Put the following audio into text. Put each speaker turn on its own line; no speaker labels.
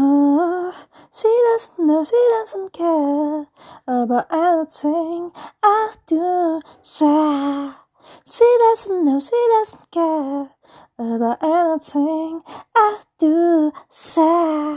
Oh, she doesn't know, she doesn't care about anything I do. Say, she doesn't know, she doesn't care about anything I do. Say.